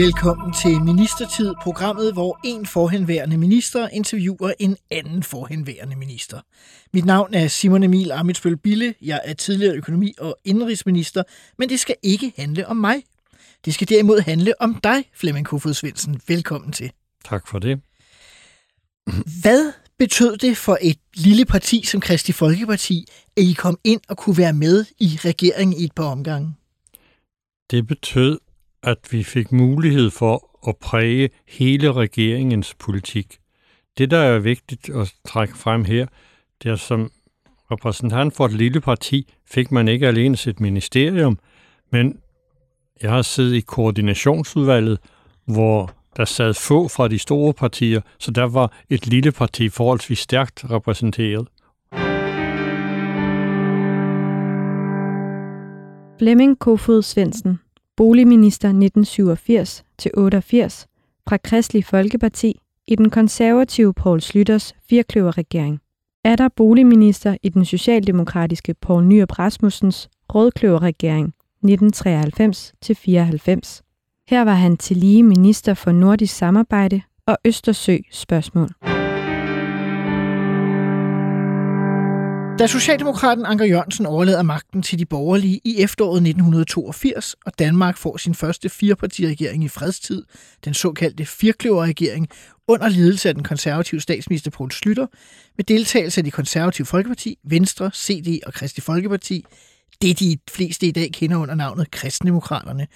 Velkommen til Ministertid, programmet, hvor en forhenværende minister interviewer en anden forhenværende minister. Mit navn er Simon Emil Amitsbøl Bille. Jeg er tidligere økonomi- og indrigsminister, men det skal ikke handle om mig. Det skal derimod handle om dig, Flemming Kofod Svendsen. Velkommen til. Tak for det. Hvad betød det for et lille parti som Kristi Folkeparti, at I kom ind og kunne være med i regeringen i et par omgange? Det betød, at vi fik mulighed for at præge hele regeringens politik. Det, der er vigtigt at trække frem her, det er som repræsentant for et lille parti, fik man ikke alene sit ministerium, men jeg har siddet i koordinationsudvalget, hvor der sad få fra de store partier, så der var et lille parti forholdsvis stærkt repræsenteret. Flemming Kofod Svendsen, boligminister 1987-88 fra Kristelig Folkeparti i den konservative Poul Slytters firkløverregering. Er der boligminister i den socialdemokratiske Poul Nyrup Rasmussens rødkløverregering 1993-94. Her var han til lige minister for nordisk samarbejde og Østersø spørgsmål. Da Socialdemokraten Anker Jørgensen overlader magten til de borgerlige i efteråret 1982, og Danmark får sin første firepartiregering i fredstid, den såkaldte firkløverregering, under ledelse af den konservative statsminister Poul Slytter, med deltagelse af de konservative Folkeparti, Venstre, CD og Kristi Folkeparti, det de fleste i dag kender under navnet Kristendemokraterne,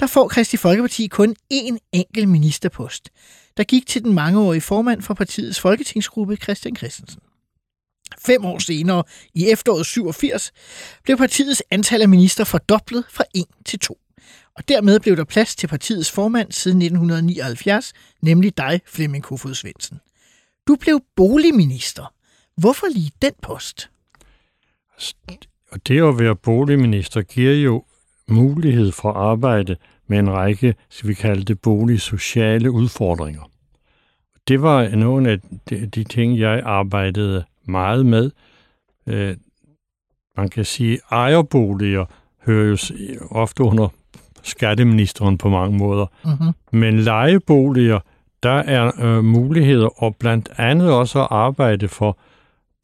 der får Kristi Folkeparti kun én enkelt ministerpost, der gik til den mangeårige formand for partiets folketingsgruppe, Christian Christensen. Fem år senere, i efteråret 87, blev partiets antal af minister fordoblet fra 1 til 2. Og dermed blev der plads til partiets formand siden 1979, nemlig dig, Flemming Kofod Svendsen. Du blev boligminister. Hvorfor lige den post? Og det at være boligminister giver jo mulighed for at arbejde med en række, skal vi kalde det, boligsociale udfordringer. Det var nogle af de, de ting, jeg arbejdede meget med. Øh, man kan sige, ejerboliger hører jo ofte under skatteministeren på mange måder. Mm-hmm. Men lejeboliger, der er øh, muligheder, og blandt andet også at arbejde for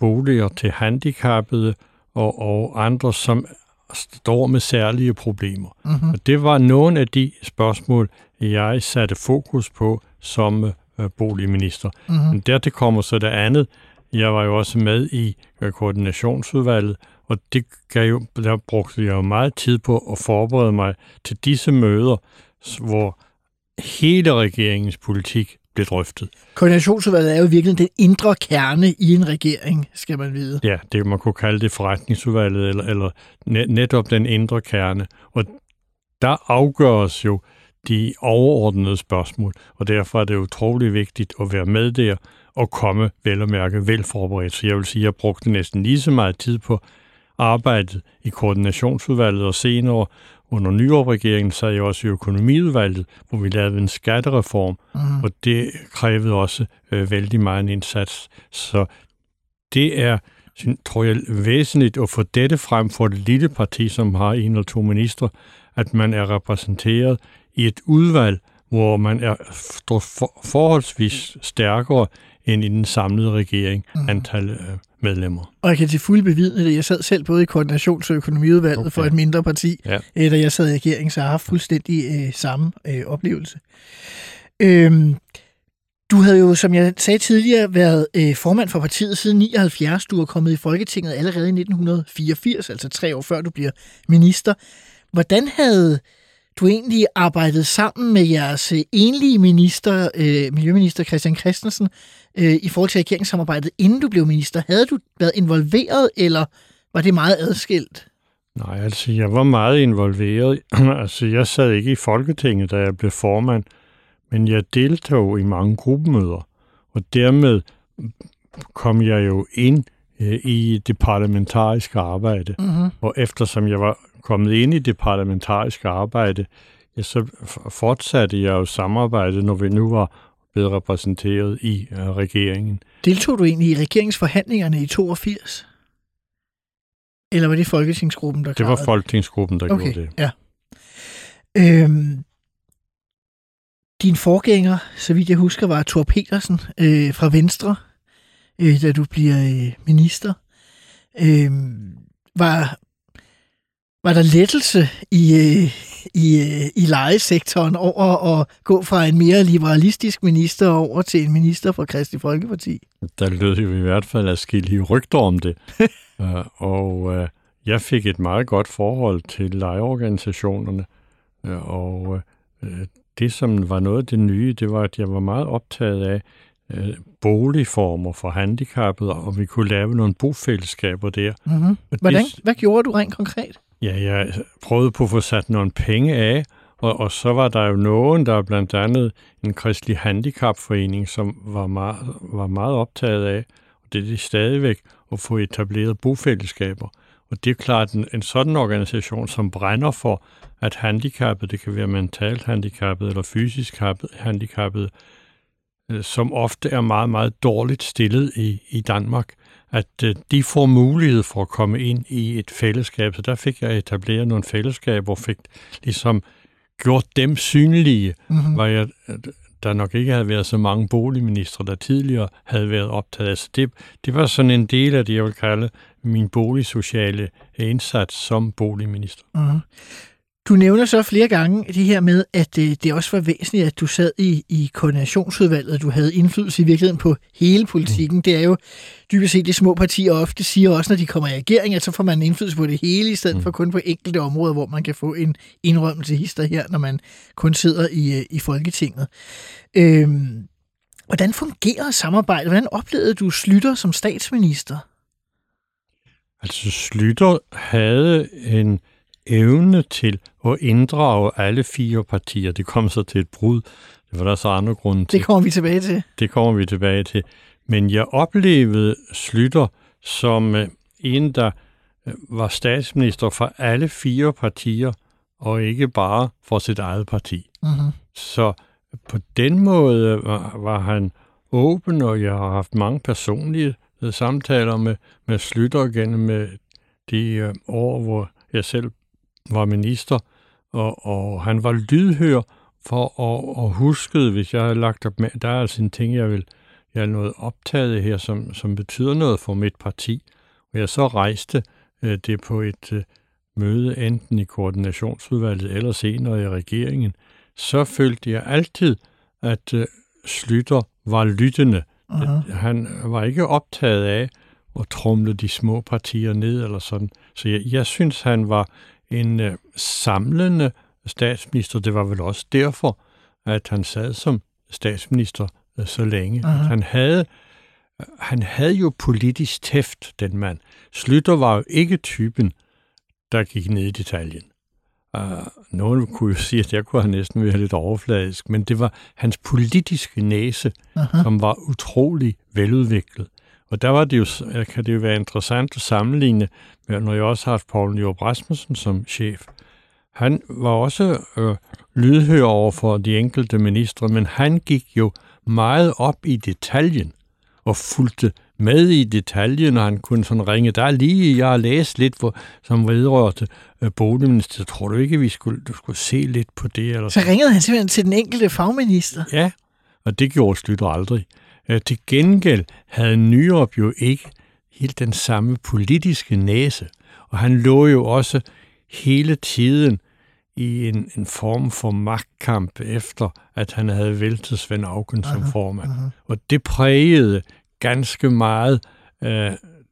boliger til handicappede og, og andre, som står med særlige problemer. Mm-hmm. Og det var nogle af de spørgsmål, jeg satte fokus på som øh, boligminister. Mm-hmm. Men dertil kommer så det andet. Jeg var jo også med i øh, koordinationsudvalget, og det gav jo, der brugte jeg jo meget tid på at forberede mig til disse møder, hvor hele regeringens politik blev drøftet. Koordinationsudvalget er jo virkelig den indre kerne i en regering, skal man vide. Ja, det man kunne kalde det forretningsudvalget, eller, eller netop den indre kerne. Og der afgøres jo de overordnede spørgsmål, og derfor er det utrolig vigtigt at være med der og komme vel og mærke velforberedt. Så jeg vil sige, at jeg brugte næsten lige så meget tid på arbejdet i koordinationsudvalget og senere under nyårregeringen sad jeg også i økonomiudvalget, hvor vi lavede en skattereform, mm. og det krævede også øh, vældig meget en indsats. Så det er, tror jeg, væsentligt at få dette frem for et lille parti, som har en eller to ministre, at man er repræsenteret i et udvalg, hvor man er for, forholdsvis stærkere end i den samlede regering, mm. antal øh, medlemmer. Og jeg kan til fulde bevidne det. Jeg sad selv både i koordinations- og økonomiudvalget okay. for et mindre parti, ja. øh, da jeg sad i regeringen, så jeg har haft fuldstændig øh, samme øh, oplevelse. Øhm, du havde jo, som jeg sagde tidligere, været øh, formand for partiet siden 79. Du er kommet i Folketinget allerede i 1984, altså tre år før du bliver minister. Hvordan havde du egentlig arbejdet sammen med jeres øh, enlige minister, øh, Miljøminister Christian Christensen, øh, i forhold til regeringssamarbejdet, inden du blev minister. Havde du været involveret, eller var det meget adskilt? Nej, altså jeg var meget involveret. altså jeg sad ikke i Folketinget, da jeg blev formand, men jeg deltog i mange gruppemøder, og dermed kom jeg jo ind øh, i det parlamentariske arbejde. Mm-hmm. Og eftersom jeg var kommet ind i det parlamentariske arbejde, ja, så fortsatte jeg jo samarbejde, når vi nu var blevet repræsenteret i uh, regeringen. Deltog du egentlig i regeringsforhandlingerne i 82? Eller var det Folketingsgruppen, der Det var Folketingsgruppen, der Okay, gjorde det. ja. Øhm, din forgænger, så vidt jeg husker, var Thor Petersen øh, fra Venstre, øh, da du bliver øh, minister. Øh, var, var der lettelse i, øh, i, øh, i lejesektoren over at gå fra en mere liberalistisk minister over til en minister fra Kristi Folkeparti? Der lød jo i hvert fald afskillige rygter om det. uh, og uh, jeg fik et meget godt forhold til lejeorganisationerne. Uh, og uh, det, som var noget af det nye, det var, at jeg var meget optaget af uh, boligformer for handicappede, og vi kunne lave nogle bofællesskaber der. Mm-hmm. Hvordan, det, hvad gjorde du rent konkret? Ja, jeg prøvede på at få sat nogle penge af, og, og så var der jo nogen, der blandt andet en kristelig handicapforening, som var meget, var meget optaget af, og det er det stadigvæk, at få etableret bofællesskaber. Og det er klart, en, en sådan organisation, som brænder for, at handicappet, det kan være mentalt handicappet eller fysisk handicappet, øh, som ofte er meget, meget dårligt stillet i, i Danmark, at øh, de får mulighed for at komme ind i et fællesskab. Så der fik jeg etableret nogle fællesskaber og fik ligesom gjort dem synlige, mm-hmm. hvor jeg, der nok ikke havde været så mange boligministre, der tidligere havde været optaget. Altså det, det var sådan en del af det, jeg vil kalde min boligsociale indsats som boligminister. Mm-hmm. Du nævner så flere gange det her med, at øh, det også var væsentligt, at du sad i, i koordinationsudvalget, og du havde indflydelse i virkeligheden på hele politikken. Mm. Det er jo dybest set de små partier ofte siger også, når de kommer i regering, at så får man indflydelse på det hele, i stedet mm. for kun på enkelte områder, hvor man kan få en indrømmelse hister her, når man kun sidder i, øh, i Folketinget. Øhm, hvordan fungerer samarbejdet? Hvordan oplevede du Slytter som statsminister? Altså Slytter havde en evne til at inddrage alle fire partier. Det kom så til et brud. Det var der så andre grunde til. Det kommer vi tilbage til. Det kommer vi tilbage til. Men jeg oplevede Slytter som øh, en, der øh, var statsminister for alle fire partier, og ikke bare for sit eget parti. Mm-hmm. Så på den måde var, var han åben, og jeg har haft mange personlige øh, samtaler med, med Slytter gennem de år, hvor jeg selv var minister, og, og han var lydhør for at, at huske, hvis jeg havde lagt op med, der er altså en ting, jeg vil, jeg er noget optaget her, som, som betyder noget for mit parti. Og jeg så rejste øh, det på et øh, møde, enten i koordinationsudvalget eller senere i regeringen, så følte jeg altid, at øh, Slytter var lyttende. Uh-huh. Han var ikke optaget af at trumle de små partier ned eller sådan. Så jeg, jeg synes, han var en øh, samlende statsminister. Det var vel også derfor, at han sad som statsminister øh, så længe. Uh-huh. Han havde han havde jo politisk tæft, den mand. Slytter var jo ikke typen, der gik ned i detaljen. Uh, nogen kunne jo sige, at jeg kunne have næsten være lidt overfladisk, men det var hans politiske næse, uh-huh. som var utrolig veludviklet. Og der var det jo, kan det jo være interessant at sammenligne med, når jeg også har haft Poul Nyrup Rasmussen som chef. Han var også øh, lydhør over for de enkelte ministre, men han gik jo meget op i detaljen og fulgte med i detaljen, og han kunne sådan ringe. Der er lige, jeg har læst lidt, hvor, som vedrørte øh, boligminister. Tror du ikke, vi skulle, du skulle se lidt på det? Eller så ringede han simpelthen til den enkelte fagminister? Ja, og det gjorde Slytter aldrig. Øh, til gengæld havde Nyrup jo ikke helt den samme politiske næse, og han lå jo også hele tiden i en, en form for magtkamp efter, at han havde væltet Svend Auken som formand. Aha. Og det prægede ganske meget øh,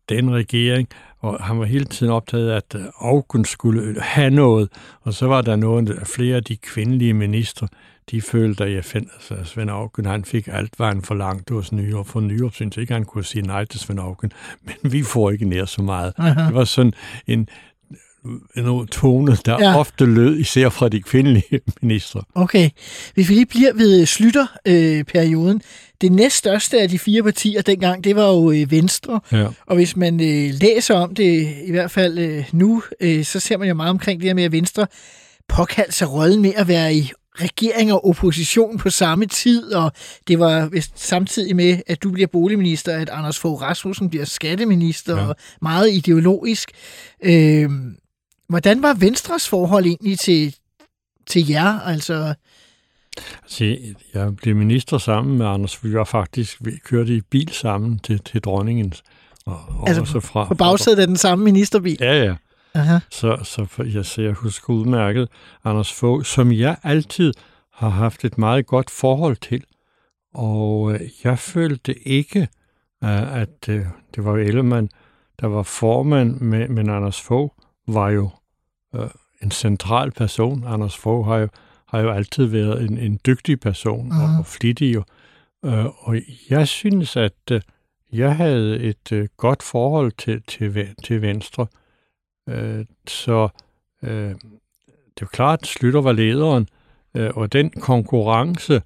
den regering, og han var hele tiden optaget af, at Auken skulle have noget, og så var der nogle, flere af de kvindelige ministre, de følte, at jeg fandt, altså Svend Auken, han fik alt, hvad han forlangte hos Nyrup. For Nyrup synes ikke, han kunne sige nej til Svend Auken, men vi får ikke nær så meget. Aha. Det var sådan en, en tone, der Ja. ofte lød, især fra de kvindelige ministre. Okay. Hvis vi lige bliver ved Slytter-perioden. det næststørste af de fire partier dengang, det var jo øh, Venstre. Ja. Og hvis man øh, læser om det, i hvert fald øh, nu, øh, så ser man jo meget omkring det her med, at Venstre påkaldte sig rollen med at være i regering og opposition på samme tid, og det var vist samtidig med, at du bliver boligminister, at Anders Fogh Rasmussen bliver skatteminister, ja. Og meget ideologisk. Øh, hvordan var Venstres forhold egentlig til, til jer? Altså, Altså, jeg blev minister sammen med Anders. Vi var faktisk, vi kørte i bil sammen til, til dronningen. Og, og Altså, også fra, på bagsædet af den samme ministerbil? Ja, ja. Aha. Så, så jeg, så jeg husker udmærket Anders Fogh, som jeg altid har haft et meget godt forhold til. Og øh, jeg følte ikke, øh, at øh, det var Ellemann, der var formand, men, men Anders Fogh var jo øh, en central person. Anders Fogh har jo, har jo altid været en, en dygtig person Mhm. og, og flittig. Jo. Øh, og jeg synes, at øh, jeg havde et øh, godt forhold til, til, til Venstre. Øh, så øh, det er jo klart, at Slytter var lederen, øh, og den konkurrence,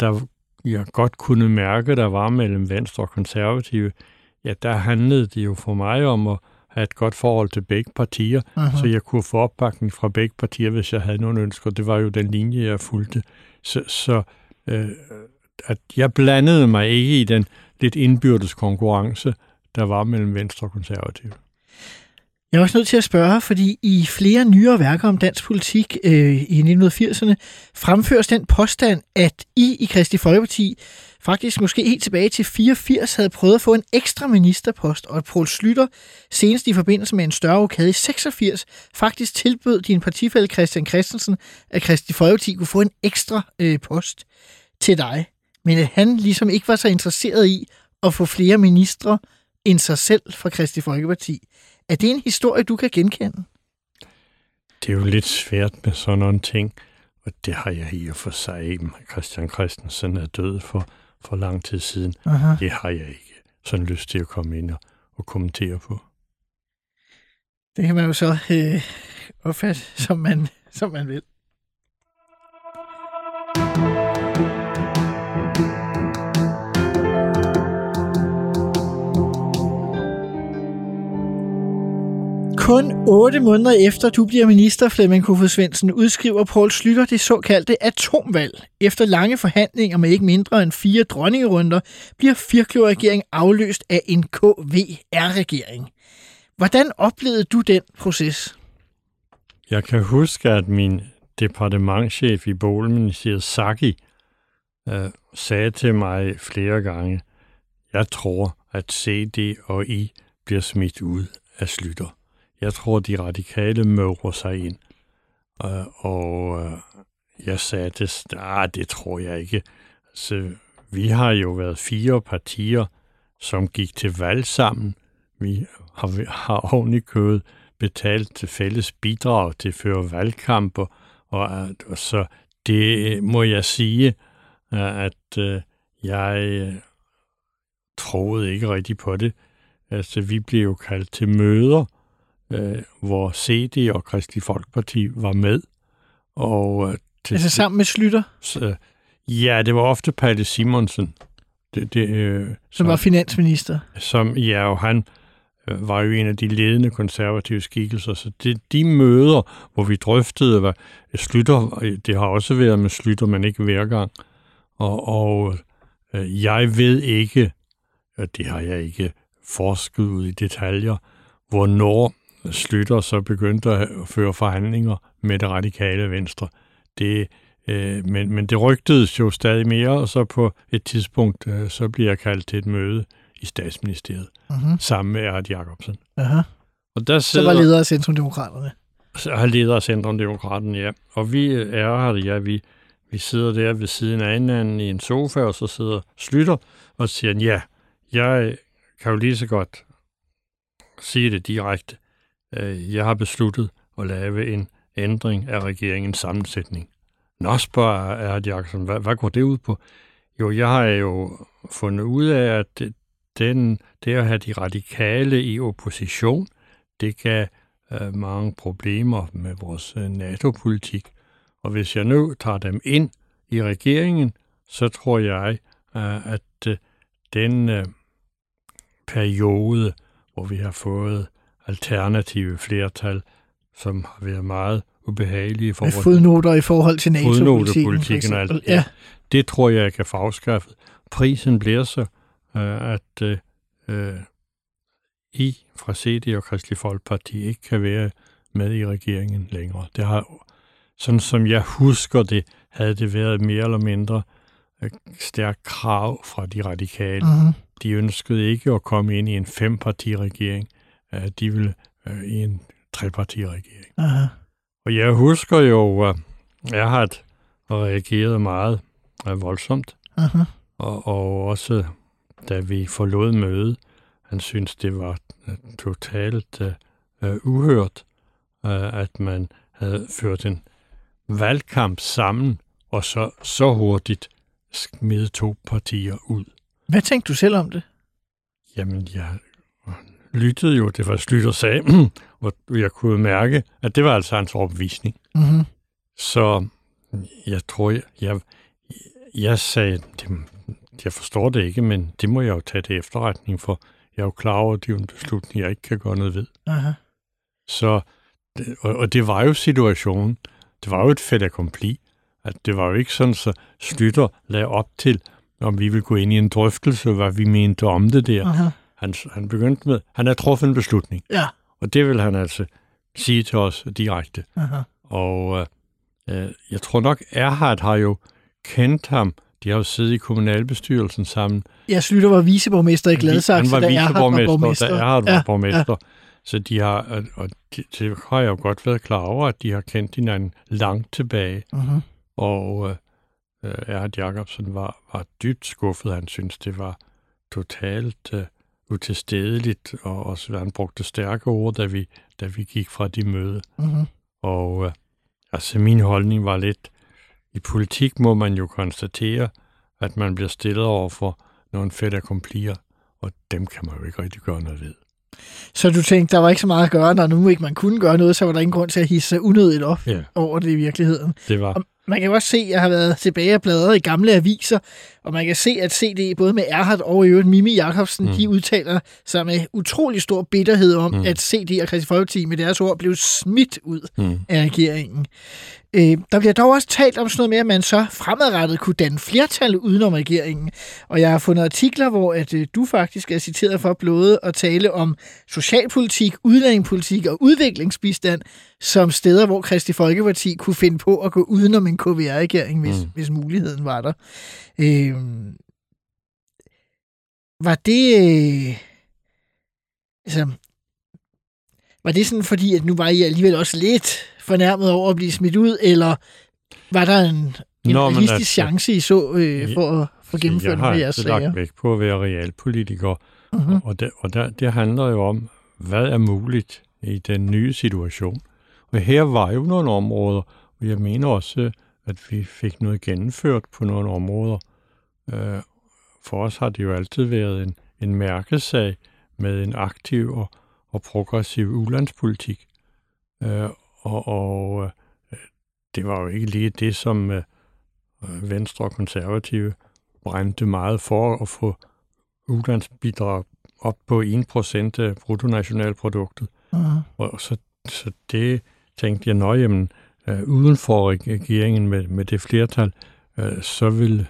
der jeg godt kunne mærke, der var mellem Venstre og Konservative, ja, der handlede det jo for mig om at have et godt forhold til begge partier, Aha. så jeg kunne få opbakning fra begge partier, hvis jeg havde nogle ønsker. Det var jo den linje, jeg fulgte. Så, så øh, at jeg blandede mig ikke i den lidt indbyrdes konkurrence, der var mellem Venstre og Konservative. Jeg er også nødt til at spørge, fordi i flere nyere værker om dansk politik øh, i 1980'erne fremføres den påstand, at I i Kristi Folkeparti faktisk måske helt tilbage til 84 havde prøvet at få en ekstra ministerpost, og at Poul Slytter senest i forbindelse med en større rokade i 86 faktisk tilbød din partifælle Christian Christensen, at Kristi Folkeparti kunne få en ekstra øh, post til dig. Men at han ligesom ikke var så interesseret i at få flere ministre end sig selv fra Kristi Folkeparti. Er det en historie, du kan genkende? Det er jo lidt svært med sådan nogle ting, og det har jeg i og for sig ikke. Christian Christensen er død for, for lang tid siden. Aha. Det har jeg ikke sådan lyst til at komme ind og, og kommentere på. Det kan man jo så øh, opfatte, som man, som man vil. Kun otte måneder efter du bliver minister, Flemming Kofod Svendsen, udskriver Poul Slytter det såkaldte atomvalg. Efter lange forhandlinger med ikke mindre end fire dronningerunder, bliver firkløverregeringen afløst af en KVR-regering. Hvordan oplevede du den proces? Jeg kan huske, at min departementchef i Boligministeriet, Saki, øh, sagde til mig flere gange, jeg tror, at CD og I bliver smidt ud af Slytter. Jeg tror, de radikale møver sig ind. Øh, og øh, jeg sagde, det, ah, det tror jeg ikke. Så vi har jo været fire partier, som gik til valg sammen. Vi har, har oven i kødet betalt til fælles bidrag til at føre valgkamper. Og, at- og så det må jeg sige, øh, at øh, jeg øh, troede ikke rigtig på det. Altså, vi blev jo kaldt til møder, øh, hvor CD og Kristelig Folkeparti var med. Og øh, til Altså sammen med Slytter, så, ja, det var ofte Palle Simonsen. Det, det, øh, som var finansminister. som ja, og han øh, var jo en af de ledende konservative skikkelser. Så det, de møder, hvor vi drøftede, hvad Slytter, det har også været med Slytter, men ikke hver gang. Og, og øh, jeg ved ikke, og det har jeg ikke forsket ud i detaljer, hvornår Slytter så begyndte at føre forhandlinger med det radikale venstre. Det, øh, men, men det rygtedes jo stadig mere, og så på et tidspunkt, øh, så bliver jeg kaldt til et møde i statsministeriet, Mm-hmm. sammen med Erhard Jacobsen. Aha. Og der Så sidder, var leder af Centrumdemokraterne. så har leder af Centrumdemokraten, ja. Og vi er her, ja, vi, vi sidder der ved siden af hinanden i en sofa, og så sidder Slytter og siger, ja, jeg kan jo lige så godt sige det direkte. Øh, Jeg har besluttet at lave en ændring af regeringens sammensætning. Nå, spørger Erhard Jacobsen, hvad, hvad går det ud på? Jo, jeg har jo fundet ud af, at den, det at have de radikale i opposition, det kan øh, mange problemer med vores øh, NATO-politik. Og hvis jeg nu tager dem ind i regeringen, så tror jeg, øh, at øh, den øh, periode, hvor vi har fået alternative flertal, som har været meget ubehagelige Med forhold fodnoter i forhold til NATO-politikken. for eksempel. Ja. Det tror jeg, jeg kan få afskaffet. Prisen bliver så, øh, at øh, øh, I fra CD og Kristelig Folkeparti ikke kan være med i regeringen længere. Det har, sådan som jeg husker det, havde det været mere eller mindre øh, stærkt krav fra de radikale. Mm-hmm. De ønskede ikke at komme ind i en fempartiregering. Øh, De ville øh, i en trepartiregering. Aha. Og jeg husker jo, at jeg har reageret meget øh, voldsomt, Aha. og, og også da vi forlod mødet, han synes det var øh, totalt øh, øh, uhørt, øh, at man havde ført en valgkamp sammen, og så, så hurtigt smidt to partier ud. Hvad tænkte du selv om det? Jamen, jeg lyttede jo, det var Slytter sagde, og jeg kunne mærke, at det var altså hans overbevisning. Mm-hmm. Så jeg tror, jeg, jeg, jeg sagde, det, jeg forstår det ikke, men det må jeg jo tage til efterretning, for jeg er jo klar over, at det er en beslutning, jeg ikke kan gøre noget ved. Aha. Så, og, og det var jo situationen. Det var jo et fait accompli. At det var jo ikke sådan, så Slytter lagde op til, om vi ville gå ind i en drøftelse, hvad vi mente om det der. Aha. Han, han begyndte med, han har truffet en beslutning, Ja. og det vil han altså sige til os direkte. Aha. Og øh, øh, jeg tror nok, Erhard har jo kendt ham. De har jo siddet i kommunalbestyrelsen sammen. Jeg Slytter var viceborgmester i Gladsaxe, Han var da Erhard var borgmester. da Erhard var Ja, borgmester. Så de har, og- og det, det har jeg jo godt været klar over, at de har kendt hinanden langt tilbage. Mhm. Og øh, øh, Erhard Jacobsen var, var dybt skuffet. Han synes det var totalt øh, utilstedeligt, og også han brugte stærke ord, da vi, da vi gik fra de møde. Mhm. Og øh, altså min holdning var lidt, i politik må man jo konstatere, at man bliver stillet over for nogle fedt accomplir, og dem kan man jo ikke rigtig gøre noget ved. Så du tænkte, der var ikke så meget at gøre, når nu ikke man kunne gøre noget, så var der ingen grund til at hisse unødigt op Ja. over det i virkeligheden. Det var, Og man kan jo også se, at jeg har været tilbage og bladret i gamle aviser, og man kan se, at CD, både med Erhard og i øvrigt Mimi Jakobsen, mm. De udtaler sig med utrolig stor bitterhed om. Mm. at CD og Christi Folkeparti med deres ord blev smidt ud mm, af regeringen. Øh, der bliver dog også talt om sådan noget med, at man så fremadrettet kunne danne flertal udenom regeringen. Og jeg har fundet artikler, hvor at, øh, du faktisk er citeret for blåde at tale om socialpolitik, udlændingepolitik og udviklingsbistand som steder, hvor Kristi Folkeparti kunne finde på at gå udenom en KVR-regering, hvis. Mm. hvis muligheden var der. Øh, var det... Øh, altså, var det sådan, fordi at nu var I alligevel også lidt fornærmet over at blive smidt ud, eller var der en, en Nå, realistisk altså- chance, I så øh, for at få gennemført jeg nogle har af jeres sager? lagt vægt på at være realpolitiker, Mhm. og, det, og der, det handler jo om, hvad er muligt i den nye situation. Og her var jo nogle områder, og jeg mener også, at vi fik noget gennemført på nogle områder. Øh, For os har det jo altid været en, en mærkesag med en aktiv og, og progressiv ulandspolitik. Øh, Og, og øh, det var jo ikke lige det, som øh, Venstre og Konservative brændte meget for at få ulandsbidrag op på 1% af bruttonationalproduktet. Mhm. Og så, så det tænkte jeg, nøj, jamen, øh, uden for regeringen med, med det flertal, øh, så ville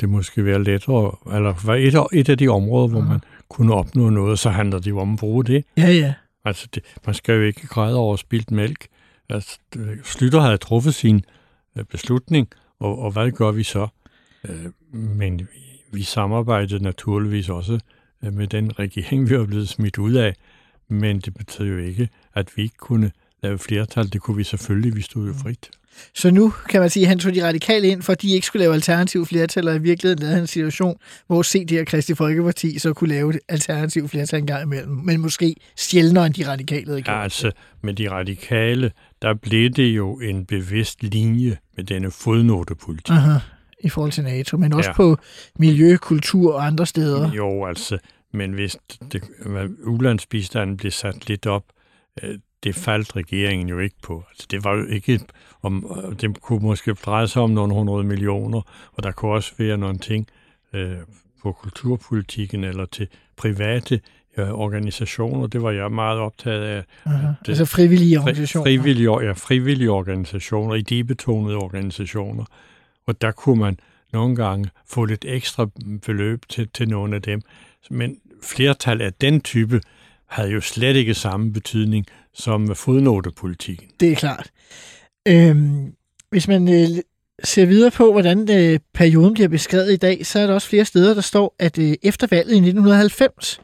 det måske være lettere, eller være et, af- et af de områder, hvor Mhm. man kunne opnå noget, så handler det jo om at bruge det. Ja, ja. Altså, det, man skal jo ikke græde over spildt mælk at øh, Slytter havde truffet sin øh, beslutning, og, og hvad gør vi så? Øh, men vi, samarbejdede naturligvis også med den regering, vi er blevet smidt ud af, men det betød jo ikke, at vi ikke kunne lave flertal. Det kunne vi selvfølgelig, vi stod jo frit. Så nu kan man sige, at han tog de radikale ind, for de ikke skulle lave alternativ flertal, og i virkeligheden lavede han en situation, hvor CD og Kristi Folkeparti så kunne lave et alternativ flertal en gang imellem, men måske sjældnere end de radikale havde gjort. Altså, med de radikale, der blev det jo en bevidst linje med denne fodnotepolitik. Aha, I forhold til NATO, men også ja. På miljø, kultur og andre steder. Jo, altså, men hvis det, ulandsbistanden blev sat lidt op, øh, det faldt regeringen jo ikke på. Altså, det var jo ikke, om, det kunne måske dreje sig om nogle hundrede millioner, og der kunne også være nogle ting øh, på kulturpolitikken eller til private øh, organisationer. Det var jeg meget optaget af. Det, altså frivillige organisationer? Frivillige, ja, frivillige organisationer, idebetonede organisationer. Og der kunne man nogle gange få lidt ekstra beløb til, til nogle af dem. Men flertal af den type havde jo slet ikke samme betydning som fodnotepolitikken. Det er klart. Øhm, hvis man øh, ser videre på, hvordan øh, perioden bliver beskrevet i dag, så er der også flere steder, der står, at øh, efter valget i 1990,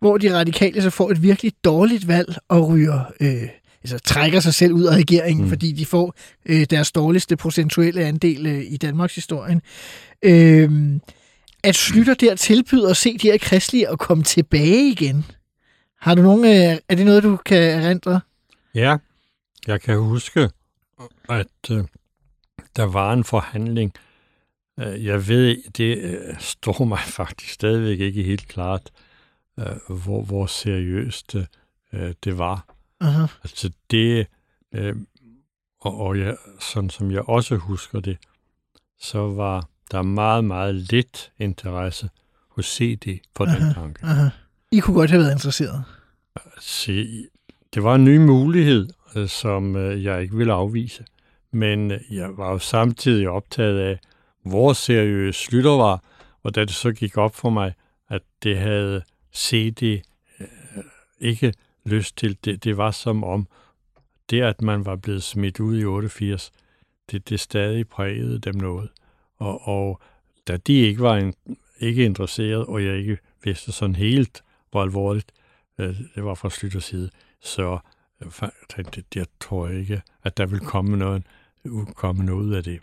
hvor de radikale så får et virkelig dårligt valg og ryger, øh, altså trækker sig selv ud af regeringen, mm. fordi de får øh, deres dårligste procentuelle andel øh, i Danmarks historien. Øh, at Slytter der tilbyder at se de her kristelige og komme tilbage igen. Har du nogen, øh, er det noget, du kan erindre? Ja, jeg kan huske, at øh, der var en forhandling. Øh, jeg ved, det øh, står mig faktisk stadigvæk ikke helt klart, øh, hvor, hvor seriøst øh, det var. Uh-huh. Altså det, øh, og, og jeg, sådan som jeg også husker det, så var der meget, meget lidt interesse hos CD for uh-huh. den tanke. Uh-huh. I kunne godt have været interesseret. Se, det var en ny mulighed, øh, Øh, som øh, jeg ikke ville afvise. Men øh, jeg var jo samtidig optaget af, hvor seriøs Slytter var, og da det så gik op for mig, at det havde CD ikke lyst til, det, det var som om, det at man var blevet smidt ud i 88, det, det stadig prægede dem noget. Og, og da de ikke var en, ikke interesseret, og jeg ikke vidste sådan helt, hvor alvorligt øh, det var fra Slytters side, så øh, det, jeg tror ikke, at der vil komme noget, komme noget af det.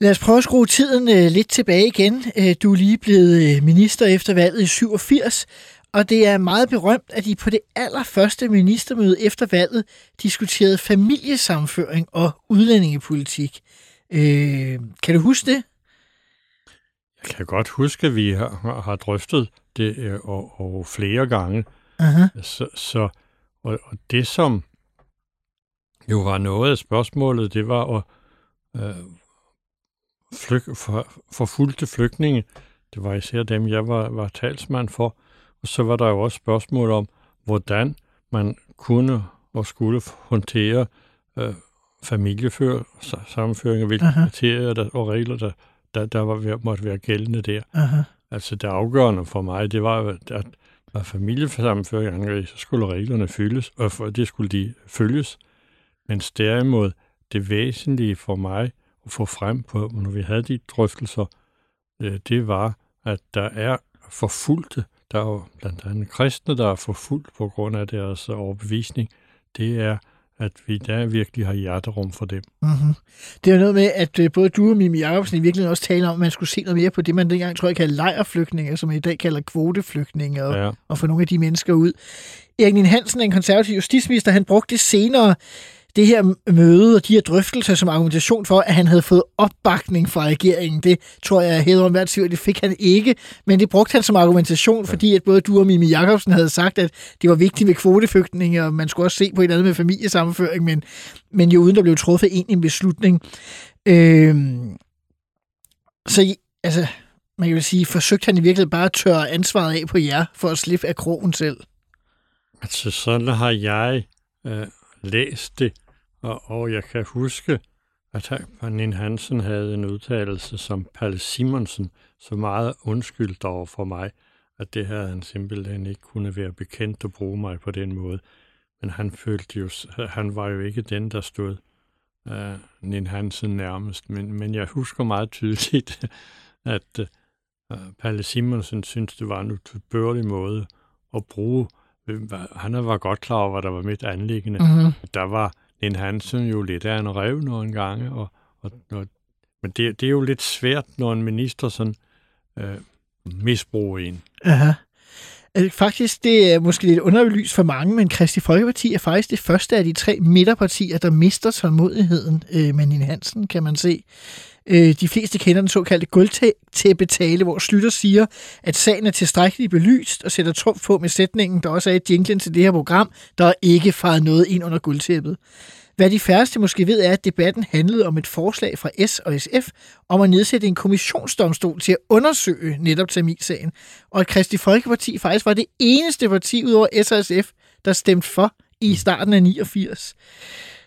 Lad os prøve at skrue tiden øh, lidt tilbage igen. Øh, du er lige blevet minister efter valget i 87, og det er meget berømt, at I på det allerførste ministermøde efter valget diskuterede familiesamføring og udlændingepolitik. Øh, kan du huske det? Jeg kan godt huske, at vi har, har drøftet det og, og flere gange. Uh-huh. Så, så og, og det, som jo var noget af spørgsmålet, det var at øh, flyg, for, forfulgte flygtninge. Det var især dem, jeg var, var talsmand for. Og så var der jo også spørgsmål om, hvordan man kunne og skulle håndtere øh, familiefører, sammenføring, hvilke uh-huh. kriterier der, og regler, der, der, der var, måtte være gældende der. Uh-huh. Altså det afgørende for mig, det var, at når familiesammenføring angreb, så skulle reglerne fyldes, og for det skulle de følges. Men derimod, det væsentlige for mig at få frem på, når vi havde de drøftelser, øh, det var, at der er forfulgte, der er jo blandt andet kristne, der er forfulgt på grund af deres overbevisning. Det er at vi der virkelig har hjerterum for dem. Mm-hmm. Det er noget med, at øh, både du og Mimi Jacobsen i virkeligheden også taler om, at man skulle se noget mere på det, man dengang tror jeg kalder lejrflygtninge, som man i dag kalder kvoteflygtninge, og, ja. og få nogle af de mennesker ud. Erik Hansen, en konservativ justitsminister, han brugte det senere det her møde og de her drøftelser som argumentation for, at han havde fået opbakning fra regeringen. Det tror jeg, hedder om hvert det fik han ikke, men det brugte han som argumentation, fordi at både du og Mimi Jakobsen havde sagt, at det var vigtigt med kvoteflygtninge, og man skulle også se på et andet med familiesammenføring, men, men jo uden der blev truffet en, en beslutning. Øhm, så altså, man kan jo sige, forsøgte han i virkeligheden bare at tørre ansvaret af på jer, for at slippe af krogen selv? Altså, sådan har jeg øh, læst det, og, og jeg kan huske, at Nin Hansen havde en udtalelse som Palle Simonsen, så meget undskyldt over for mig, at det havde han simpelthen ikke kunne være bekendt at bruge mig på den måde. Men han følte jo, han var jo ikke den, der stod øh, uh, Nin Hansen nærmest. Men, men jeg husker meget tydeligt, at uh, Palle Simonsen syntes, det var en utilbørlig måde at bruge han var godt klar over, hvad der var mit anlæggende. Mm-hmm. Der var en Hansen jo lidt af en rev nogle gange, og, og, og, men det, det er jo lidt svært, når en minister sådan øh, misbruger en. Aha. Altså, faktisk, det er måske lidt underbelyst for mange, men Kristi Folkeparti er faktisk det første af de tre midterpartier, der mister tålmodigheden øh, med Nina Hansen, kan man se. Øh, de fleste kender den såkaldte guldtæppetale, hvor Slytter siger, at sagen er tilstrækkeligt belyst og sætter trumf på med sætningen, der også er i jinglen til det her program, der er ikke faret noget ind under guldtæppet. Hvad de færreste måske ved er, at debatten handlede om et forslag fra S og SF om at nedsætte en kommissionsdomstol til at undersøge netop Tamilsagen, og at Kristi Folkeparti faktisk var det eneste parti ud over S og SF, der stemte for i starten af 89.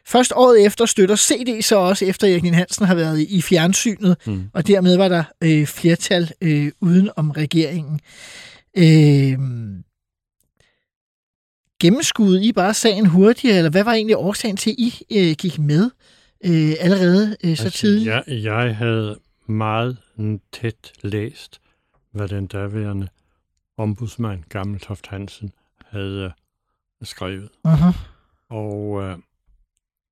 Først året efter støtter CD så også, efter Erik Hansen har været i fjernsynet, mm. og dermed var der øh, flertal øh, uden om regeringen. Øh, gennemskudde I bare sagen hurtigere, eller hvad var egentlig årsagen til, at I øh, gik med øh, allerede øh, så altså, tidligt? Jeg, jeg havde meget tæt læst, hvad den daværende ombudsmand, Gammeltoft Hansen, havde øh, skrevet. Uh-huh. Og øh,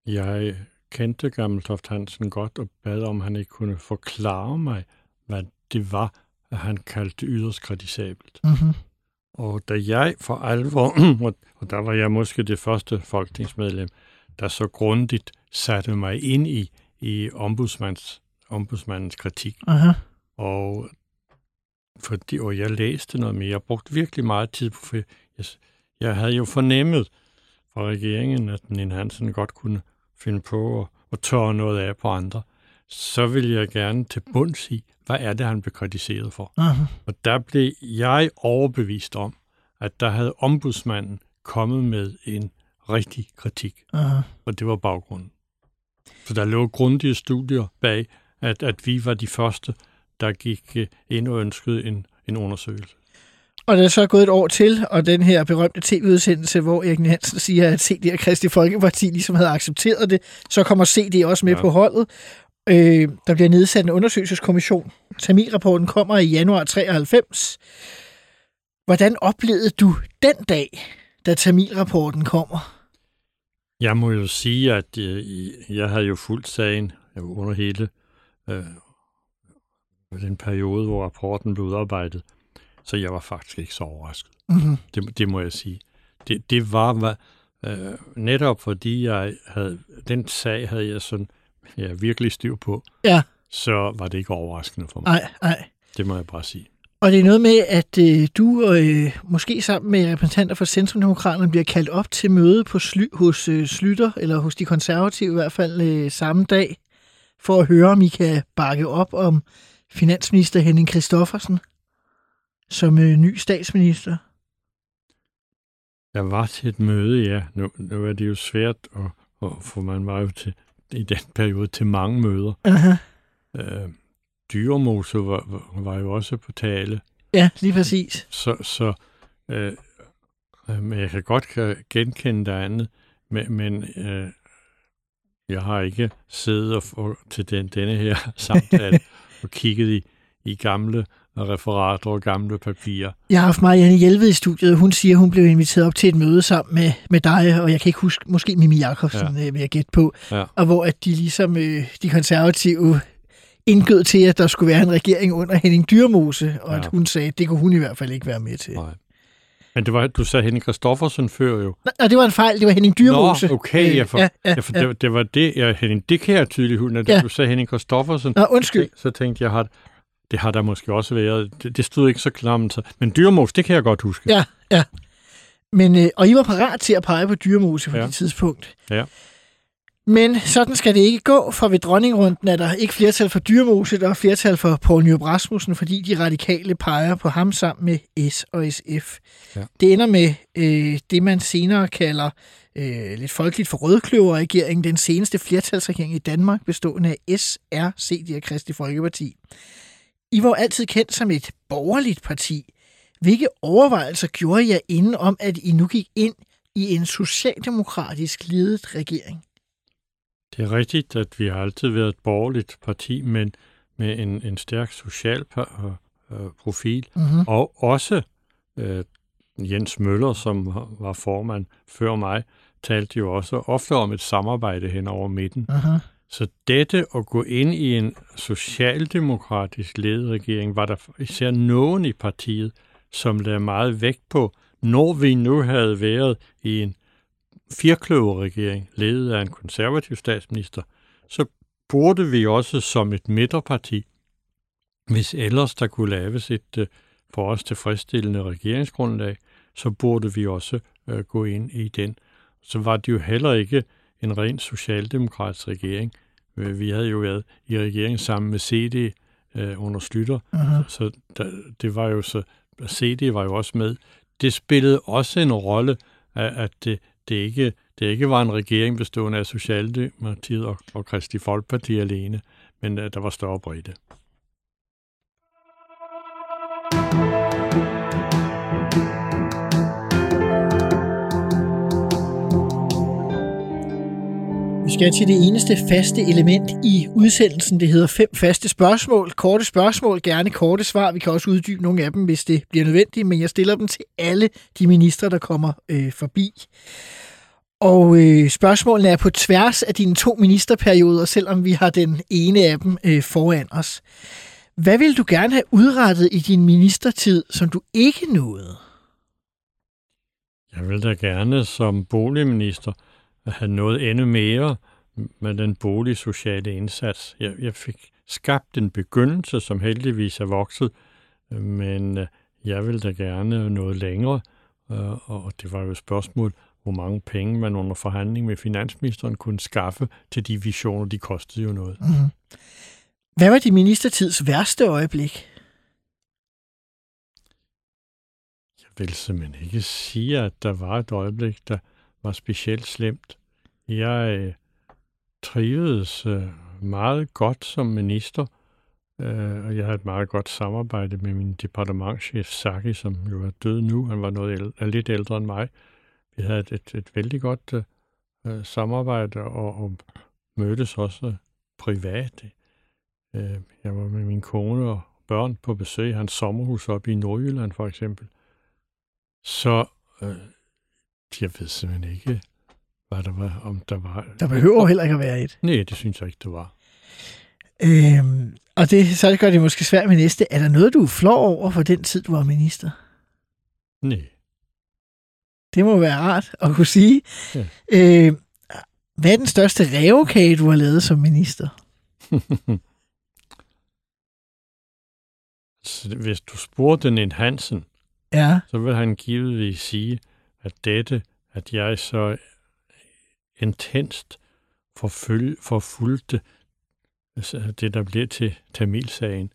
jeg kendte Gammeltoft Hansen godt og bad om, han ikke kunne forklare mig, hvad det var, at han kaldte yderst kritisabelt. Uh-huh. Og da jeg for alvor, og der var jeg måske det første folketingsmedlem, der så grundigt satte mig ind i, i ombudsmands, ombudsmandens kritik. Aha. Og, fordi, og jeg læste noget mere. Jeg brugte virkelig meget tid på det. Jeg, jeg havde jo fornemmet fra regeringen, at Nina Hansen godt kunne finde på at, at tørre noget af på andre. Så vil jeg gerne til bunds i, hvad er det, han blev kritiseret for? Aha. Og der blev jeg overbevist om, at der havde ombudsmanden kommet med en rigtig kritik. Aha. Og det var baggrunden. Så der lå grundige studier bag, at, at vi var de første, der gik øh, ind og ønskede en, en undersøgelse. Og der er så gået et år til, og den her berømte tv-udsendelse, hvor Erik Hansen siger, at CD og Kristi Folkeparti ligesom havde accepteret det, så kommer CD også med ja. på holdet. Øh, der bliver nedsat en undersøgelseskommission. Tamil-rapporten kommer i januar 93. Hvordan oplevede du den dag, da Tamil-rapporten kommer? Jeg må jo sige, at øh, jeg havde jo fuldt sagen under hele øh, den periode, hvor rapporten blev udarbejdet. Så jeg var faktisk ikke så overrasket. Mm-hmm. Det, det må jeg sige. Det, det var hvad, øh, netop fordi jeg havde, den sag havde jeg sådan ja, virkelig styr på. Ja. Så var det ikke overraskende for mig. Nej, nej. Det må jeg bare sige. Og det er noget med, at øh, du øh, måske sammen med repræsentanter for Centrumdemokraterne bliver kaldt op til møde på sly, hos øh, Slytter, eller hos de konservative i hvert fald øh, samme dag, for at høre, om I kan bakke op om finansminister Henning Christoffersen som øh, ny statsminister. Jeg var til et møde, ja. Nu, nu er det jo svært, at, at, for man var jo til, i den periode til mange møder. Aha. Øh, Dyremose var, var jo også på tale. Ja, lige præcis. Så, så øh, men jeg kan godt genkende det andet, men, men øh, jeg har ikke siddet og, og til den, denne her samtale og kigget i, i gamle referater og gamle papirer. Jeg har haft Marianne Hjelved i studiet, hun siger, hun blev inviteret op til et møde sammen med, med dig, og jeg kan ikke huske, måske Mimi Jakobsen, ja. Øh, vil jeg gætte på, ja. og hvor at de ligesom, øh, de konservative indgød til, at der skulle være en regering under Henning Dyrmose, og ja. at hun sagde, at det kunne hun i hvert fald ikke være med til. Nej. Men det var, du sagde Henning Kristoffersen før jo. Nej, det var en fejl. Det var Henning Dyrmose. Nå, okay. Jeg for, ja, ja, ja, for ja. Det, det, var det. Ja, Henning, det kan jeg tydeligt huske, når ja. du sagde Henning Kristoffersen. Nå, undskyld. Så, så tænkte jeg, at det har der måske også været. Det, det stod ikke så klamt. Men Dyrmose, det kan jeg godt huske. Ja, ja. Men, øh, og I var parat til at pege på Dyrmose på ja. det tidspunkt. Ja. Men sådan skal det ikke gå, for ved dronningrunden er der ikke flertal for Dyrmose, der er flertal for Poul Nyrup Rasmussen, fordi de radikale peger på ham sammen med S og SF. Ja. Det ender med øh, det, man senere kalder øh, lidt folkeligt for rødkløverregeringen, den seneste flertalsregering i Danmark, bestående af S, R, CD og Kristi Folkeparti. I var altid kendt som et borgerligt parti. Hvilke overvejelser gjorde jeg inden om, at I nu gik ind i en socialdemokratisk ledet regering? Det er rigtigt, at vi har altid været et borgerligt parti, men med en, en stærk social øh, profil, mm-hmm. og også øh, Jens Møller, som var formand før mig, talte jo også ofte om et samarbejde hen over midten. Uh-huh. Så dette at gå ind i en socialdemokratisk ledet regering, var der især nogen i partiet, som lagde meget vægt på, når vi nu havde været i en firkløverregering, ledet af en konservativ statsminister, så burde vi også som et midterparti, hvis ellers der kunne laves et øh, for os tilfredsstillende regeringsgrundlag, så burde vi også øh, gå ind i den. Så var det jo heller ikke en ren socialdemokratisk regering. Øh, vi havde jo været i regering sammen med CD øh, under Slytter, uh-huh. så, så der, det var jo så, CD var jo også med. Det spillede også en rolle, at, at det, det, ikke, det ikke var en regering bestående af Socialdemokratiet og, og Kristi Folkeparti alene, men at der var større bredde. Skal til det eneste faste element i udsendelsen. Det hedder fem faste spørgsmål. Korte spørgsmål, gerne korte svar. Vi kan også uddybe nogle af dem, hvis det bliver nødvendigt, men jeg stiller dem til alle de ministre, der kommer øh, forbi. Og øh, spørgsmålene er på tværs af dine to ministerperioder, selvom vi har den ene af dem øh, foran os. Hvad vil du gerne have udrettet i din ministertid, som du ikke nåede? Jeg vil da gerne som boligminister have noget endnu mere med den boligsociale indsats. Jeg, jeg fik skabt en begyndelse, som heldigvis er vokset, men øh, jeg vil da gerne noget længere, øh, og det var jo et spørgsmål, hvor mange penge man under forhandling med finansministeren kunne skaffe til de visioner, de kostede jo noget. Mm-hmm. Hvad var din ministertids værste øjeblik? Jeg vil simpelthen ikke sige, at der var et øjeblik, der var specielt slemt. Jeg øh, trivedes øh, meget godt som minister, øh, og jeg havde et meget godt samarbejde med min departementchef Saki, som jo er død nu. Han var noget er lidt ældre end mig. Vi havde et, et, et vældig godt øh, øh, samarbejde og, og mødtes også privat. Øh, jeg var med min kone og børn på besøg i hans sommerhus oppe i Nordjylland for eksempel. Så øh, jeg ved simpelthen ikke, hvad der var, om der var... Der behøver heller ikke at være et. Nej, det synes jeg ikke, det var. Øhm, og det, så gør det måske svært med næste. Er der noget, du flår over for den tid, du var minister? Nej. Det må være rart at kunne sige. Ja. Øh, hvad er den største revkage, du har lavet som minister? Hvis du spurgte en Hansen, ja. så vil han givetvis sige, at dette, at jeg så intenst forfølge, forfulgte altså, det, der blev til Tamilsagen,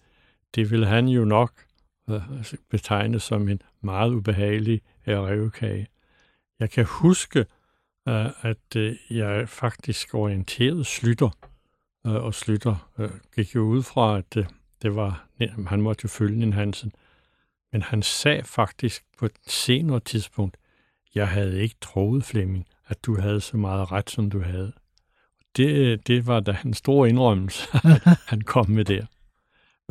det vil han jo nok øh, altså, betegne som en meget ubehagelig revkage. Jeg kan huske, øh, at øh, jeg faktisk orienterede Slytter, og Slytter gik jo ud fra, at det var, han måtte jo følge en Hansen. Men han sagde faktisk på et senere tidspunkt, jeg havde ikke troet, Flemming, at du havde så meget ret, som du havde. Det, det var da en stor indrømmelse, han kom med der.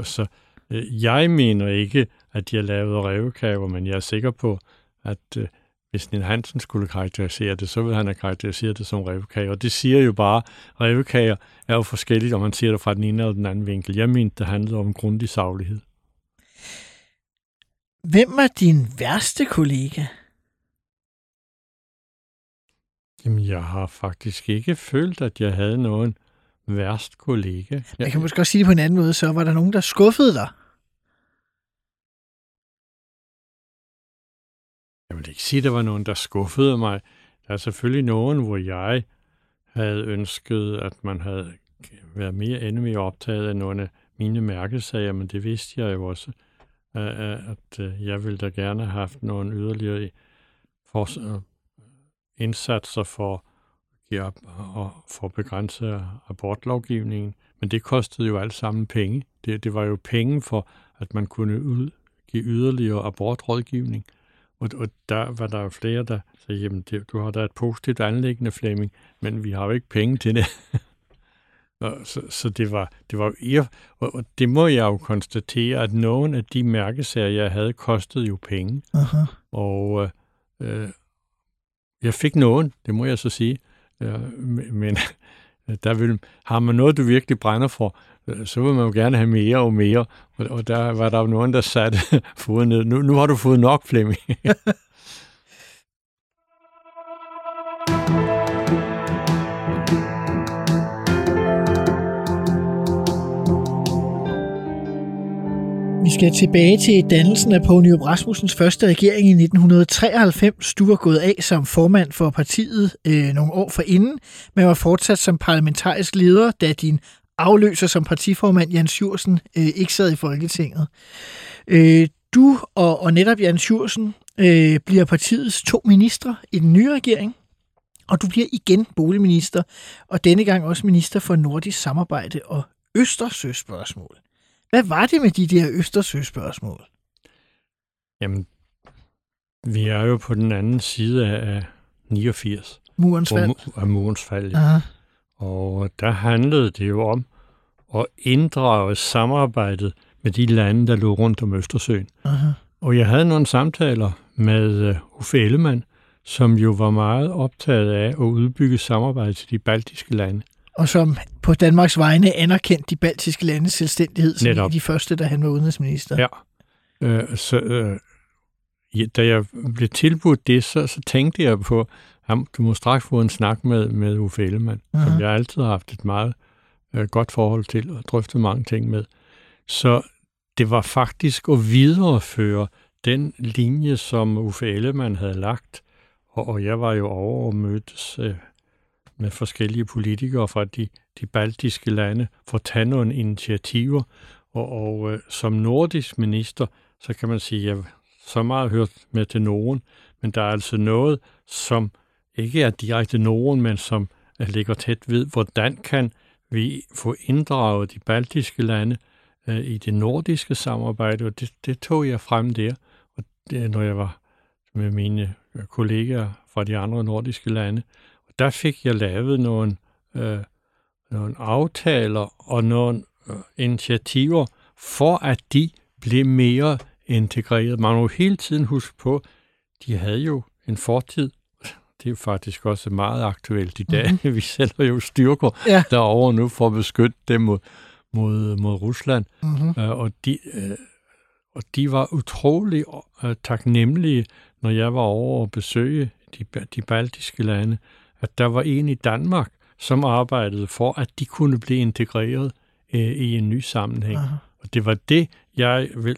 Så øh, jeg mener ikke, at jeg lavede revkager, men jeg er sikker på, at øh, hvis Nina Hansen skulle karakterisere det, så ville han have karakteriseret det som revkager. Og det siger jo bare, at revkager er jo forskelligt, om man siger det fra den ene eller den anden vinkel. Jeg mente, det handlede om grundig saglighed. Hvem var din værste kollega? Jamen, jeg har faktisk ikke følt, at jeg havde nogen værst kollega. Jeg kan måske også sige det på en anden måde, så var der nogen, der skuffede dig? Jeg vil ikke sige, at der var nogen, der skuffede mig. Der er selvfølgelig nogen, hvor jeg havde ønsket, at man havde været mere endnu mere optaget af nogle af mine mærkesager, men det vidste jeg jo også, at øh, jeg ville da gerne have haft nogle yderligere for, indsatser for at og for at begrænse abortlovgivningen, men det kostede jo alt sammen penge. Det, det var jo penge for, at man kunne ud, give yderligere abortrådgivning. Og, og der var der jo flere, der sagde, jamen det, du har da et positivt anlæggende, Flemming, men vi har jo ikke penge til det. og, så, så det var, det var jo, og, og det må jeg jo konstatere, at nogle af de mærkesager, jeg havde, kostede jo penge. Aha. Og, øh, jeg fik nogen, det må jeg så sige. Øh, men øh, der vil, har man noget, du virkelig brænder for, øh, så vil man jo gerne have mere og mere. Og der var der jo nogen, der satte foden ned. Nu, nu har du fået nok, Flemming. Vi skal tilbage til dannelsen af Poul Nyrup Rasmussens første regering i 1993. Du var gået af som formand for partiet øh, nogle år forinden, men var fortsat som parlamentarisk leder, da din afløser som partiformand Jens Jursen øh, ikke sad i Folketinget. Øh, du og, og netop Jens Jursen øh, bliver partiets to ministre i den nye regering, og du bliver igen boligminister, og denne gang også minister for nordisk samarbejde og Østersøspørgsmål. Hvad var det med de der Østersøspørgsmål? Jamen, vi er jo på den anden side af 89. Murens fald. Af murens fald, ja. Aha. Og der handlede det jo om at inddrage samarbejdet med de lande, der lå rundt om Østersøen. Aha. Og jeg havde nogle samtaler med uh, Uffe Ellemann, som jo var meget optaget af at udbygge samarbejde til de baltiske lande. Og som på Danmarks vegne anerkendt de baltiske landes selvstændighed som Netop. de første, da han var udenrigsminister. Ja. Øh, så, øh, ja, da jeg blev tilbudt det, så, så tænkte jeg på, ham, du må straks få en snak med, med Uffe Ellemann, Aha. som jeg altid har haft et meget øh, godt forhold til og drøftet mange ting med. Så det var faktisk at videreføre den linje, som Uffe Ellemann havde lagt, og, og jeg var jo over og mødtes øh, med forskellige politikere fra de, de baltiske lande for at tage nogle initiativer, og, og øh, som nordisk minister, så kan man sige, at jeg så meget hørt med til nogen, men der er altså noget, som ikke er direkte nogen, men som øh, ligger tæt ved, hvordan kan vi få inddraget de baltiske lande øh, i det nordiske samarbejde, og det, det tog jeg frem der, og det, når jeg var med mine kollegaer fra de andre nordiske lande. Der fik jeg lavet nogle, øh, nogle aftaler og nogle øh, initiativer for, at de blev mere integreret. Man må hele tiden huske på, de havde jo en fortid. Det er jo faktisk også meget aktuelt i dag. Mm-hmm. Vi sender jo styrker Ja. derover nu for at beskytte dem mod, mod, mod Rusland. Mm-hmm. Øh, og, de, øh, og de var utrolig øh, taknemmelige, når jeg var over og besøge de, de baltiske lande, at der var en i Danmark, som arbejdede for, at de kunne blive integreret øh, i en ny sammenhæng. Aha. Og det var det, jeg vil,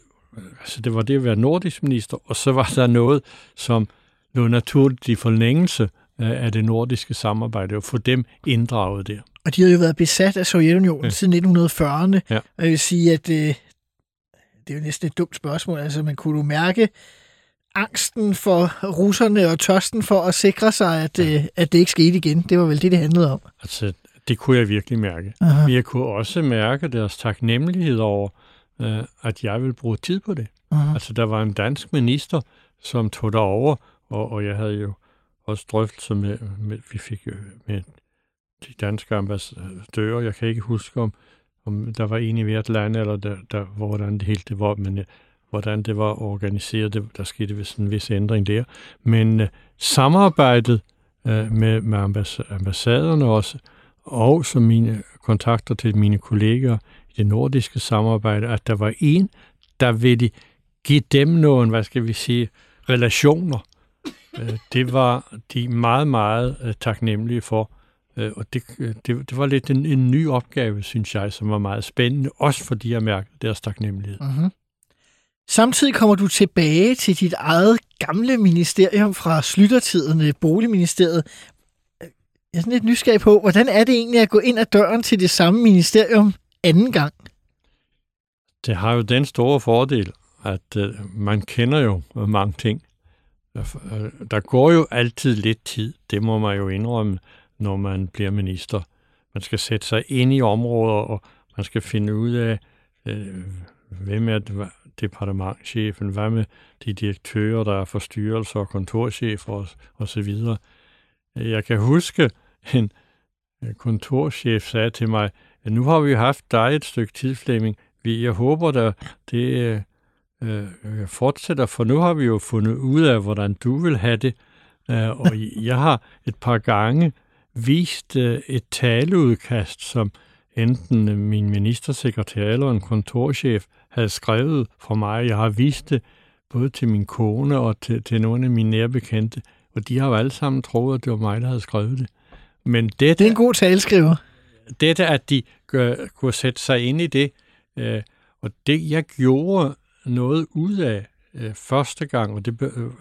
altså det var det at være nordisk minister, og så var der noget, som lå naturligt i forlængelse af det nordiske samarbejde, og få dem inddraget der. Og de havde jo været besat af Sovjetunionen ja. Siden 1940'erne. Ja. Og jeg vil sige, at øh, det er jo næsten et dumt spørgsmål. Altså, man kunne du mærke angsten for russerne og tørsten for at sikre sig, at, øh, at det ikke skete igen. Det var vel det, det handlede om. Altså, det kunne jeg virkelig mærke. Aha. Men jeg kunne også mærke deres taknemmelighed over, øh, at jeg ville bruge tid på det. Aha. Altså, der var en dansk minister, som tog derover, og, og jeg havde jo også drøftelser med, med, vi fik jo med de danske ambassadører. Jeg kan ikke huske, om, om der var en i hvert land, eller der, der, hvordan det hele det var, men øh, hvordan det var organiseret. Det, der skete vist en vis ændring der. Men øh, samarbejdet øh, med, med ambass- ambassaderne også, og som mine kontakter til mine kolleger i det nordiske samarbejde, at der var en, der ville give dem nogle, hvad skal vi sige, relationer. Øh, det var de meget, meget øh, taknemmelige for. Øh, og det, det, det var lidt en, en ny opgave, synes jeg, som var meget spændende, også fordi jeg mærkede deres taknemmelighed. Mm-hmm. Samtidig kommer du tilbage til dit eget gamle ministerium fra slyttertiden, Boligministeriet. Jeg er sådan lidt nysgerrig på, hvordan er det egentlig at gå ind ad døren til det samme ministerium anden gang? Det har jo den store fordel, at øh, man kender jo mange ting. Der- Der går jo altid lidt tid, det må man jo indrømme, når man bliver minister. Man skal sætte sig ind i områder, og man skal finde ud af, øh, hvem er det- departementchefen, hvad med de direktører, der er forstyrrelser og kontorchefer og, og så videre. Jeg kan huske, en kontorchef sagde til mig, at nu har vi haft dig et stykke tid, Flemming. Vi- Jeg håber, at det øh, øh, fortsætter, for nu har vi jo fundet ud af, hvordan du vil have det. Øh, og jeg har et par gange vist øh, et taleudkast, som enten min ministersekretær eller en kontorchef havde skrevet for mig. Jeg har vist det både til min kone og til, til nogle af mine nære bekendte, og de har jo alle sammen troet, at det var mig, der havde skrevet det. Men det, Det er en god taleskriver. dette, at de gør, kunne sætte sig ind i det, øh, Og det, jeg gjorde noget ud af øh, første gang, og det, øh,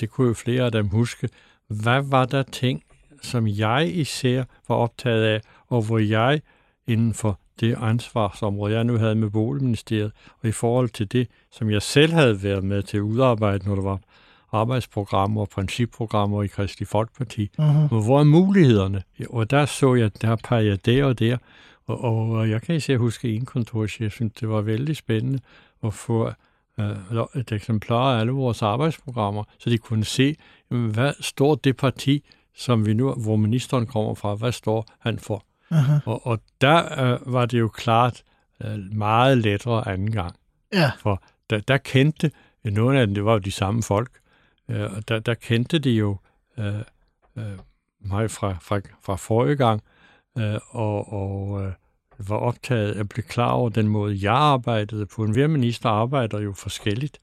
det kunne jo flere af dem huske, hvad var der ting, som jeg især var optaget af, og hvor jeg inden for det ansvarsområde, jeg nu havde med Boligministeriet, og i forhold til det, som jeg selv havde været med til at udarbejde, når der var arbejdsprogrammer og principprogrammer i Kristelig Folkeparti. Uh-huh. Hvor er mulighederne? Og der så jeg, der peger jeg der og der, og, og jeg kan især huske en kontorchef, jeg synes, det var vældig spændende at få uh, et eksemplar af alle vores arbejdsprogrammer, så de kunne se, hvad står det parti, som vi nu, hvor ministeren kommer fra, hvad står han for? Uh-huh. Og, og der uh, var det jo klart uh, meget lettere anden gang. Ja. For der, der kendte, nogle af dem, det var jo de samme folk, uh, og der, der kendte de jo uh, uh, mig fra, fra, fra forrige gang, uh, og, og uh, var optaget af at blive klar over den måde, jeg arbejdede på. En hver minister arbejder jo forskelligt,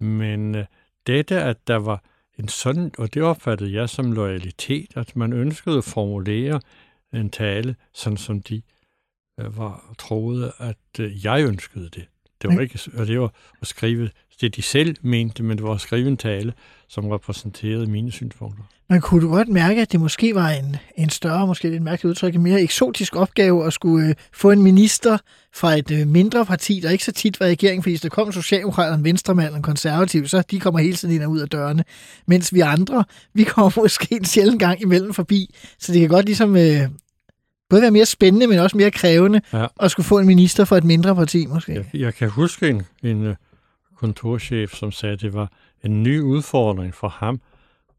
men uh, dette, at der var en sådan, og det opfattede jeg som loyalitet, at man ønskede at formulere en tale, sådan som de øh, var troede, at øh, jeg ønskede det. Det var ikke, og det var at skrive det, de selv mente, men det var at skrive en tale, som repræsenterede mine synspunkter. Men kunne du godt mærke, at det måske var en, en større, måske lidt mærkeligt udtryk, en mere eksotisk opgave at skulle øh, få en minister fra et øh, mindre parti, der ikke så tit var i regering, fordi der kom en socialdemokrat, en venstremand og en konservativ, så de kommer hele tiden ind og ud af dørene. Mens vi andre, vi kommer måske en sjældent gang imellem forbi. Så det kan godt ligesom øh, både være mere spændende, men også mere krævende Ja. at skulle få en minister fra et mindre parti, måske. Jeg, jeg kan huske en, en øh, kontorchef, som sagde, at det var en ny udfordring for ham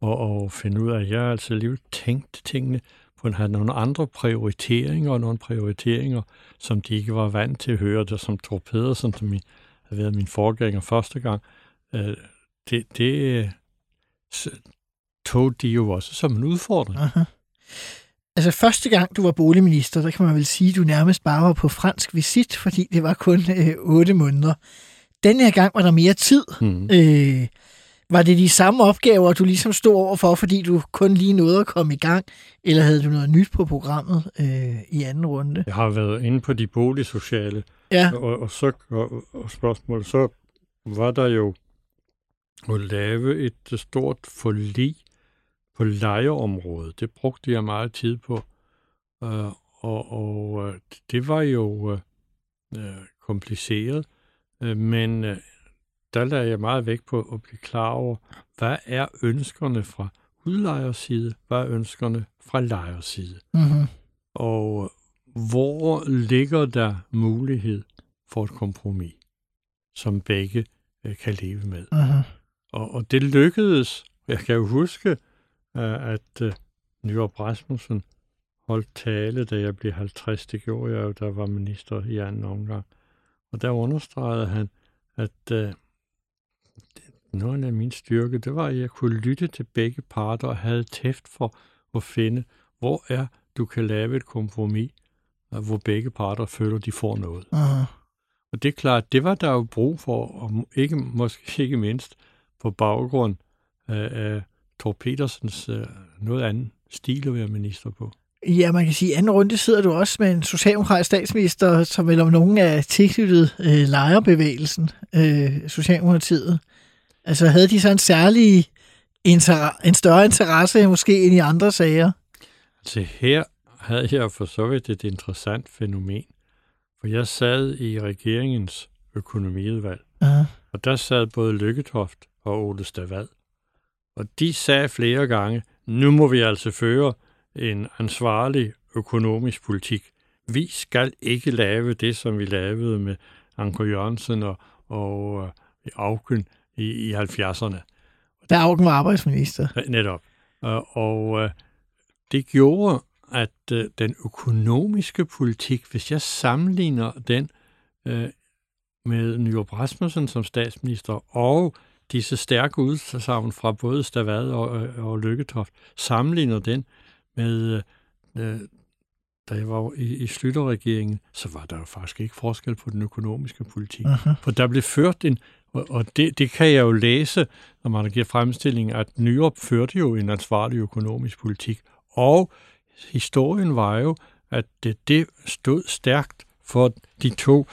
at, at finde ud af, at jeg altså alligevel tænkt tingene på at have nogle andre prioriteringer, og nogle prioriteringer, som de ikke var vant til at høre, det som Thor Pedersen, som min, havde været min forgænger første gang, øh, det, det øh, tog de jo også som en udfordring. Aha. Altså første gang, du var boligminister, der kan man vel sige, at du nærmest bare var på fransk visit, fordi det var kun øh, otte måneder. Den her gang var der mere tid. Mm. Øh, var det de samme opgaver, du ligesom stod overfor, fordi du kun lige nåede at komme i gang, eller havde du noget nyt på programmet øh, i anden runde? Jeg har været inde på de boligsociale Ja, Og, og så og, og spørgsmålet, så var der jo at lave et stort forlig på lejeområdet. Det brugte jeg meget tid på. Uh, og og uh, det var jo uh, kompliceret, uh, men uh, der lagde jeg meget vægt på at blive klar over, hvad er ønskerne fra udlejers side, hvad er ønskerne fra lejers side. mm-hmm. Og hvor ligger der mulighed for et kompromis, som begge øh, kan leve med? Uh-huh. Og, og det lykkedes. Jeg kan jo huske, øh, at øh, Nyrup Rasmussen holdt tale, da jeg blev 50. Det gjorde jeg jo, der var minister i anden omgang. Og der understregede han, at øh, noget af min styrke, det var, at jeg kunne lytte til begge parter og havde tæft for at finde, hvor er du kan lave et kompromis, hvor begge parter føler, de får noget. Uh-huh. Og det er klart, det var der jo brug for, og ikke, måske ikke mindst på baggrund af, af Thor Petersens øh, noget anden stil at være minister på. Ja, man kan sige, at anden runde sidder du også med en socialdemokratisk statsminister, som vel om nogen er tilknyttet øh, lejerbevægelsen, øh, Socialdemokratiet. Altså havde de så en særlig en større interesse måske end i andre sager? Så her havde jeg for så vidt et interessant fænomen, for jeg sad i regeringens økonomiudvalg, Uh-huh. og der sad både Lykketoft og Ole Stavad. Og de sagde flere gange, nu må vi altså føre en ansvarlig økonomisk politik. Vi skal ikke lave det, som vi lavede med Anker Jørgensen og, og øh, Auken i, i 70'erne. Da Augen var arbejdsminister. Netop. Og, og øh, det gjorde, at øh, den økonomiske politik, hvis jeg sammenligner den øh, med Nyrup Rasmussen som statsminister og disse stærke udsagn fra både Stavad og, øh, og Lykketoft, sammenligner den med, øh, da jeg var i, i Slytterregeringen, så var der jo faktisk ikke forskel på den økonomiske politik. Uh-huh. For der blev ført en, og, og det, det kan jeg jo læse, når man giver fremstilling, at Nyrup førte jo en ansvarlig økonomisk politik. Og historien var jo, at det, det stod stærkt for de to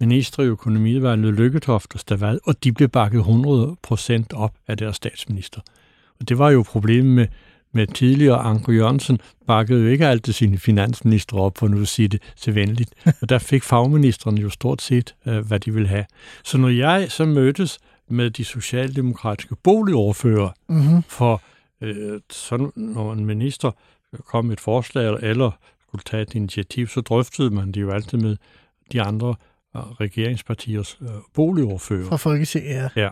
ministre i økonomiudvalget, Lykketoft og Stavad, og de blev bakket 100% op af deres statsminister. Og det var jo problemet med, med tidligere Anker Jørgensen, bakkede jo ikke altid sine finansminister op, for nu at sige det så venligt. Og der fik fagministerne jo stort set, øh, hvad de ville have. Så når jeg så mødtes med de socialdemokratiske boligoverfører mm-hmm. for øh, sådan, når en minister kom med et forslag eller skulle tage et initiativ, så drøftede man det jo altid med de andre regeringspartiers øh, boligoverfører. Fra Folketinget, ja. ja.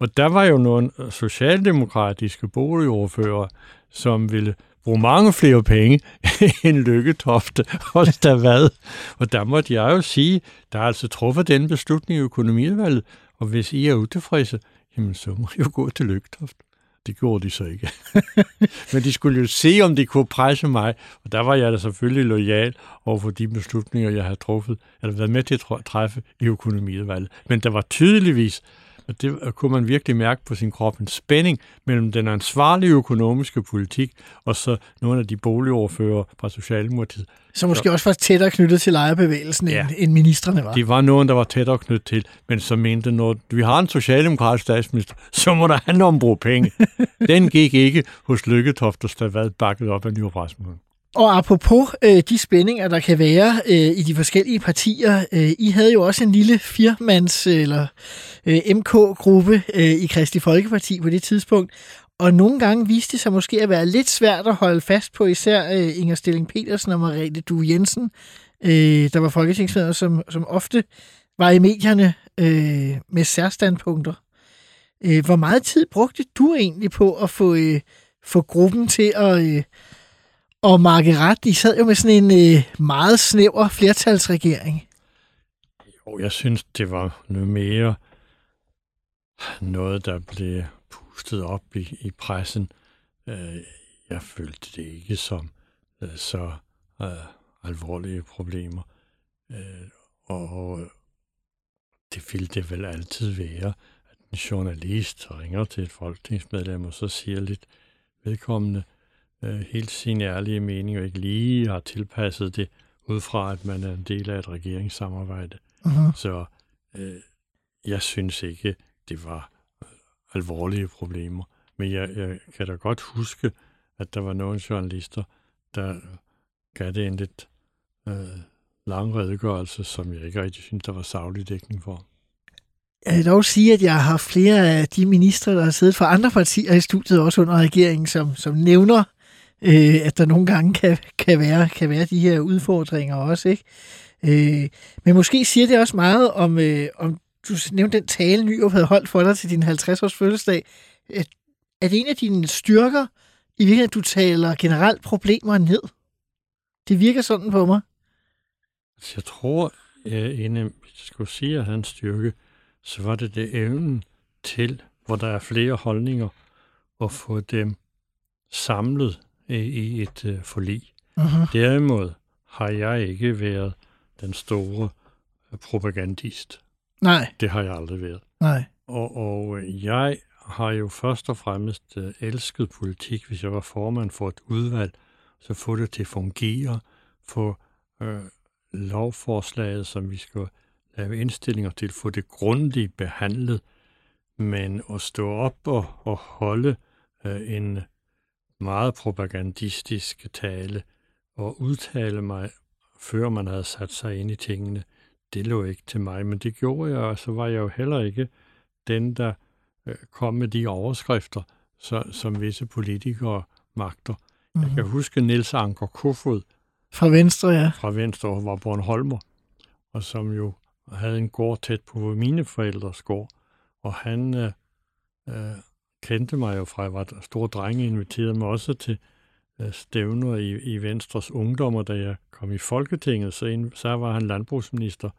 Og der var jo nogle socialdemokratiske boligoverfører, som ville bruge mange flere penge end Lykketofte og Stavad. Og der måtte jeg jo sige, der er altså truffet den beslutning i økonomiudvalget, og hvis I er utilfredse, jamen så må I jo gå til Lykketoft. Det gjorde de så ikke. Men de skulle jo se, om de kunne presse mig, og der var jeg da selvfølgelig lojal over for de beslutninger, jeg havde truffet, eller været med til at træffe i økonomiudvalget. Men der var tydeligvis og det kunne man virkelig mærke på sin krop, en spænding mellem den ansvarlige økonomiske politik og så nogle af de boligoverfører fra Socialdemokratiet. Så måske så, også var tættere knyttet til lejerbevægelsen, ja, end, end ministerne var. De var nogen, der var tættere knyttet til, men som mente, når vi har en socialdemokratisk statsminister, så må der handle om at bruge penge. Den gik ikke hos Lykketoft og Stavad bakket op af Nyrup Rasmussen. Og apropos øh, de spændinger, der kan være øh, i de forskellige partier, øh, I havde jo også en lille firmands- eller øh, MK-gruppe øh, i Kristi Folkeparti på det tidspunkt, og nogle gange viste det sig måske at være lidt svært at holde fast på, især øh, Inger Stilling Petersen og Mariette Du Jensen, øh, der var folketingsmedlemmer, som, som ofte var i medierne øh, med særstandpunkter. Øh, hvor meget tid brugte du egentlig på at få, øh, få gruppen til at... Øh, og Margaret, I sad jo med sådan en øh, meget snæver flertalsregering. Jo, jeg synes, det var noget mere noget, der blev pustet op i, i pressen. Øh, jeg følte det ikke som øh, så øh, alvorlige problemer. Øh, og det ville det vel altid være, at en journalist ringer til et folketingsmedlem og så siger lidt vedkommende, øh, helt sin ærlige mening, og ikke lige har tilpasset det ud fra, at man er en del af et regeringssamarbejde. Uh-huh. Så øh, jeg synes ikke, det var øh, alvorlige problemer. Men jeg, jeg kan da godt huske, at der var nogle journalister, der gav det en lidt øh, lang redegørelse, som jeg ikke rigtig synes, der var savlig dækning for. Jeg vil dog sige, at jeg har flere af de ministre, der har siddet for andre partier i studiet, også under regeringen, som, som nævner øh, at der nogle gange kan, kan, være, kan være de her udfordringer også. Ikke? Øh, men måske siger det også meget om, øh, om du nævnte den tale, Nyrup havde holdt for dig til din 50-års fødselsdag. At, er det en af dine styrker, i virkeligheden, at du taler generelt problemer ned? Det virker sådan på mig. Altså, jeg tror, at en af, hvis jeg skulle sige, at han styrke, så var det det evnen til, hvor der er flere holdninger, at få dem samlet i et øh, forlig. Uh-huh. Derimod har jeg ikke været den store øh, propagandist. Nej. Det har jeg aldrig været. Nej. Og, og øh, jeg har jo først og fremmest øh, elsket politik, hvis jeg var formand for et udvalg, så få det til at fungere, få øh, lovforslaget, som vi skal lave indstillinger til, få det grundigt behandlet, men at stå op og, og holde øh, en meget propagandistisk tale og udtale mig, før man havde sat sig ind i tingene, det lå ikke til mig, men det gjorde jeg, og så var jeg jo heller ikke den, der øh, kom med de overskrifter, så, som visse politikere magter. Mm-hmm. Jeg kan mhm. huske Niels Anker Kofod. Fra Venstre, ja. Fra Venstre, og var Bornholmer, og som jo havde en gård tæt på mine forældres gård, og han øh, øh, kendte mig jo fra, jeg var stor dreng, inviterede mig også til øh, stævner i, i Venstres ungdommer, da jeg kom i Folketinget, så, så var han landbrugsminister,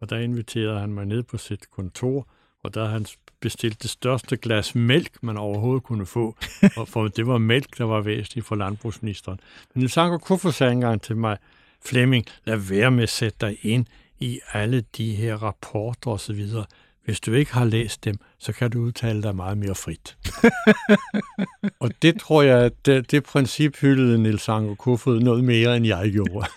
og der inviterede han mig ned på sit kontor, og der han bestilt det største glas mælk, man overhovedet kunne få, og for det var mælk, der var væsentligt for landbrugsministeren. Men Niels Anker Kuffer sagde engang til mig, Flemming, lad være med at sætte dig ind i alle de her rapporter osv. Hvis du ikke har læst dem, så kan du udtale dig meget mere frit. og det tror jeg, at det, det princip hyldede Niels Anker Kofod noget mere, end jeg gjorde.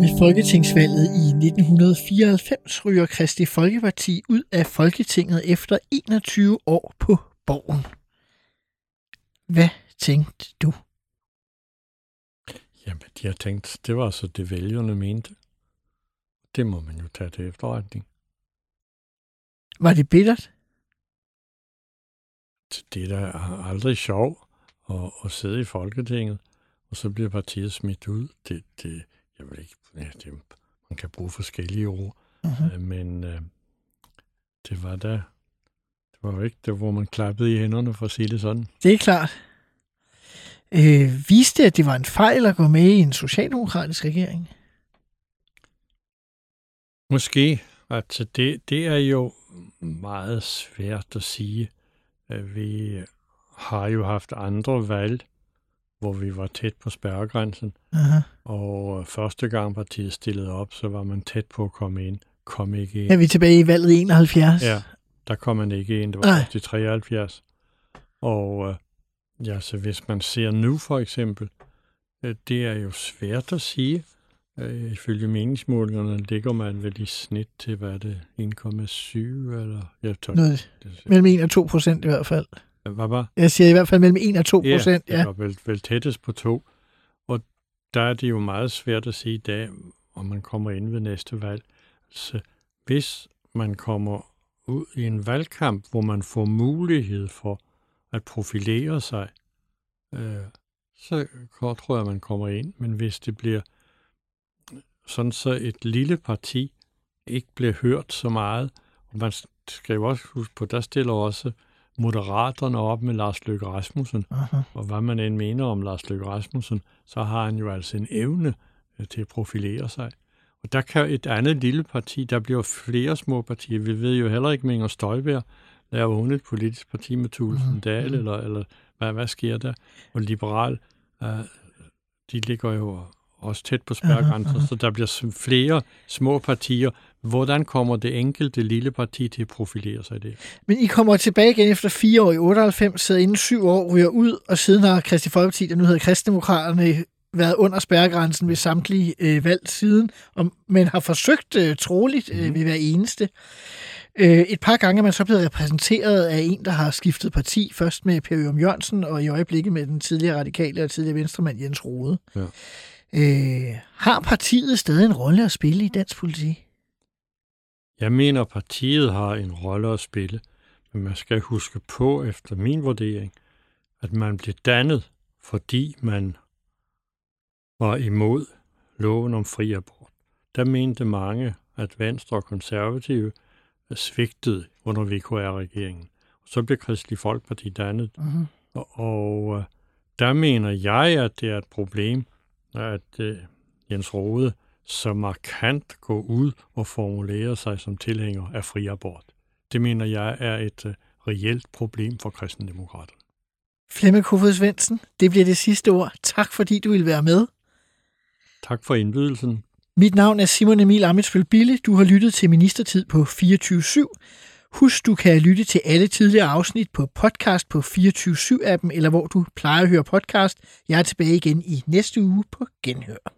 Ved folketingsvalget i 1994 ryger Kristi Folkeparti ud af Folketinget efter 21 år på borgen. Hvad tænkte du? Jamen, har tænkt, det var så det vælgerne mente. Det må man jo tage til efterretning. Var det bittert? Det er da aldrig sjovt at, at sidde i Folketinget, og så bliver partiet smidt ud. Det, det, jeg vil ikke, ja, det, man kan bruge forskellige ord, uh-huh. men øh, det var da, var ikke det, hvor man klappede i hænderne, for at sige det sådan. Det er klart. Øh, viste det, at det var en fejl at gå med i en socialdemokratisk regering? Måske. Altså, det, det er jo meget svært at sige. Vi har jo haft andre valg, hvor vi var tæt på spærregrænsen. Aha. Og første gang partiet stillede op, så var man tæt på at komme ind. Kom ikke ind. Er vi tilbage i valget i 71? Ja, der kom man ikke ind. Det var i 73. Og øh, ja, så hvis man ser nu for eksempel, øh, det er jo svært at sige. Øh, ifølge meningsmålingerne ligger man vel i snit til, hvad er det, 1,7 eller... Jeg tør, Noget, det, mellem 1 og 2 procent i hvert fald. hvad var? Jeg siger i hvert fald mellem 1 og 2 procent. Ja, Ja, det var vel, vel tættest på to. Og der er det jo meget svært at sige i dag, om man kommer ind ved næste valg. Så hvis man kommer ud i en valgkamp, hvor man får mulighed for at profilere sig, øh, så tror jeg, man kommer ind. Men hvis det bliver sådan så et lille parti ikke bliver hørt så meget, og man skal jo også huske på, der stiller også Moderaterne op med Lars Løkke Rasmussen, Aha. og hvad man end mener om Lars Løkke Rasmussen, så har han jo altså en evne øh, til at profilere sig. Der kan et andet lille parti, der bliver flere små partier, vi ved jo heller ikke, Inger Støjberg laver et politisk parti med Tulsen Mhm. Dahl, eller, eller hvad, hvad sker der? Og Liberal, øh, de ligger jo også tæt på spærgrænsen, aha. så der bliver flere små partier. Hvordan kommer det enkelte lille parti til at profilere sig i det? Men I kommer tilbage igen efter fire år i 98, sidder inden syv år, ryger ud, og siden har Kristi Folkeparti, der nu hedder Kristdemokraterne, været under spærregrænsen ved samtlige øh, valg siden, og, men har forsøgt øh, troligt øh, ved hver eneste. Øh, et par gange er man så blevet repræsenteret af en, der har skiftet parti, først med Per Ørum Jørgensen, og i øjeblikket med den tidligere radikale og tidligere venstremand Jens Rode. Ja. Øh, har partiet stadig en rolle at spille i dansk politik? Jeg mener, partiet har en rolle at spille, men man skal huske på, efter min vurdering, at man blev dannet, fordi man var imod loven om fri abort. Der mente mange, at Venstre og Konservative svigtede under VKR-regeringen. Så blev Kristelig Folkeparti dannet, Mhm. og, og øh, der mener jeg, at det er et problem, at øh, Jens Rode så markant går ud og formulerer sig som tilhænger af fri abort. Det mener jeg er et øh, reelt problem for kristendemokraterne. Flemming Kofod Svendsen, det bliver det sidste ord. Tak fordi du vil være med. Tak for indbydelsen. Mit navn er Simon Emil Amitsbøl Bille. Du har lyttet til Ministertid på 24 Husk, du kan lytte til alle tidligere afsnit på podcast på 24 appen eller hvor du plejer at høre podcast. Jeg er tilbage igen i næste uge på Genhør.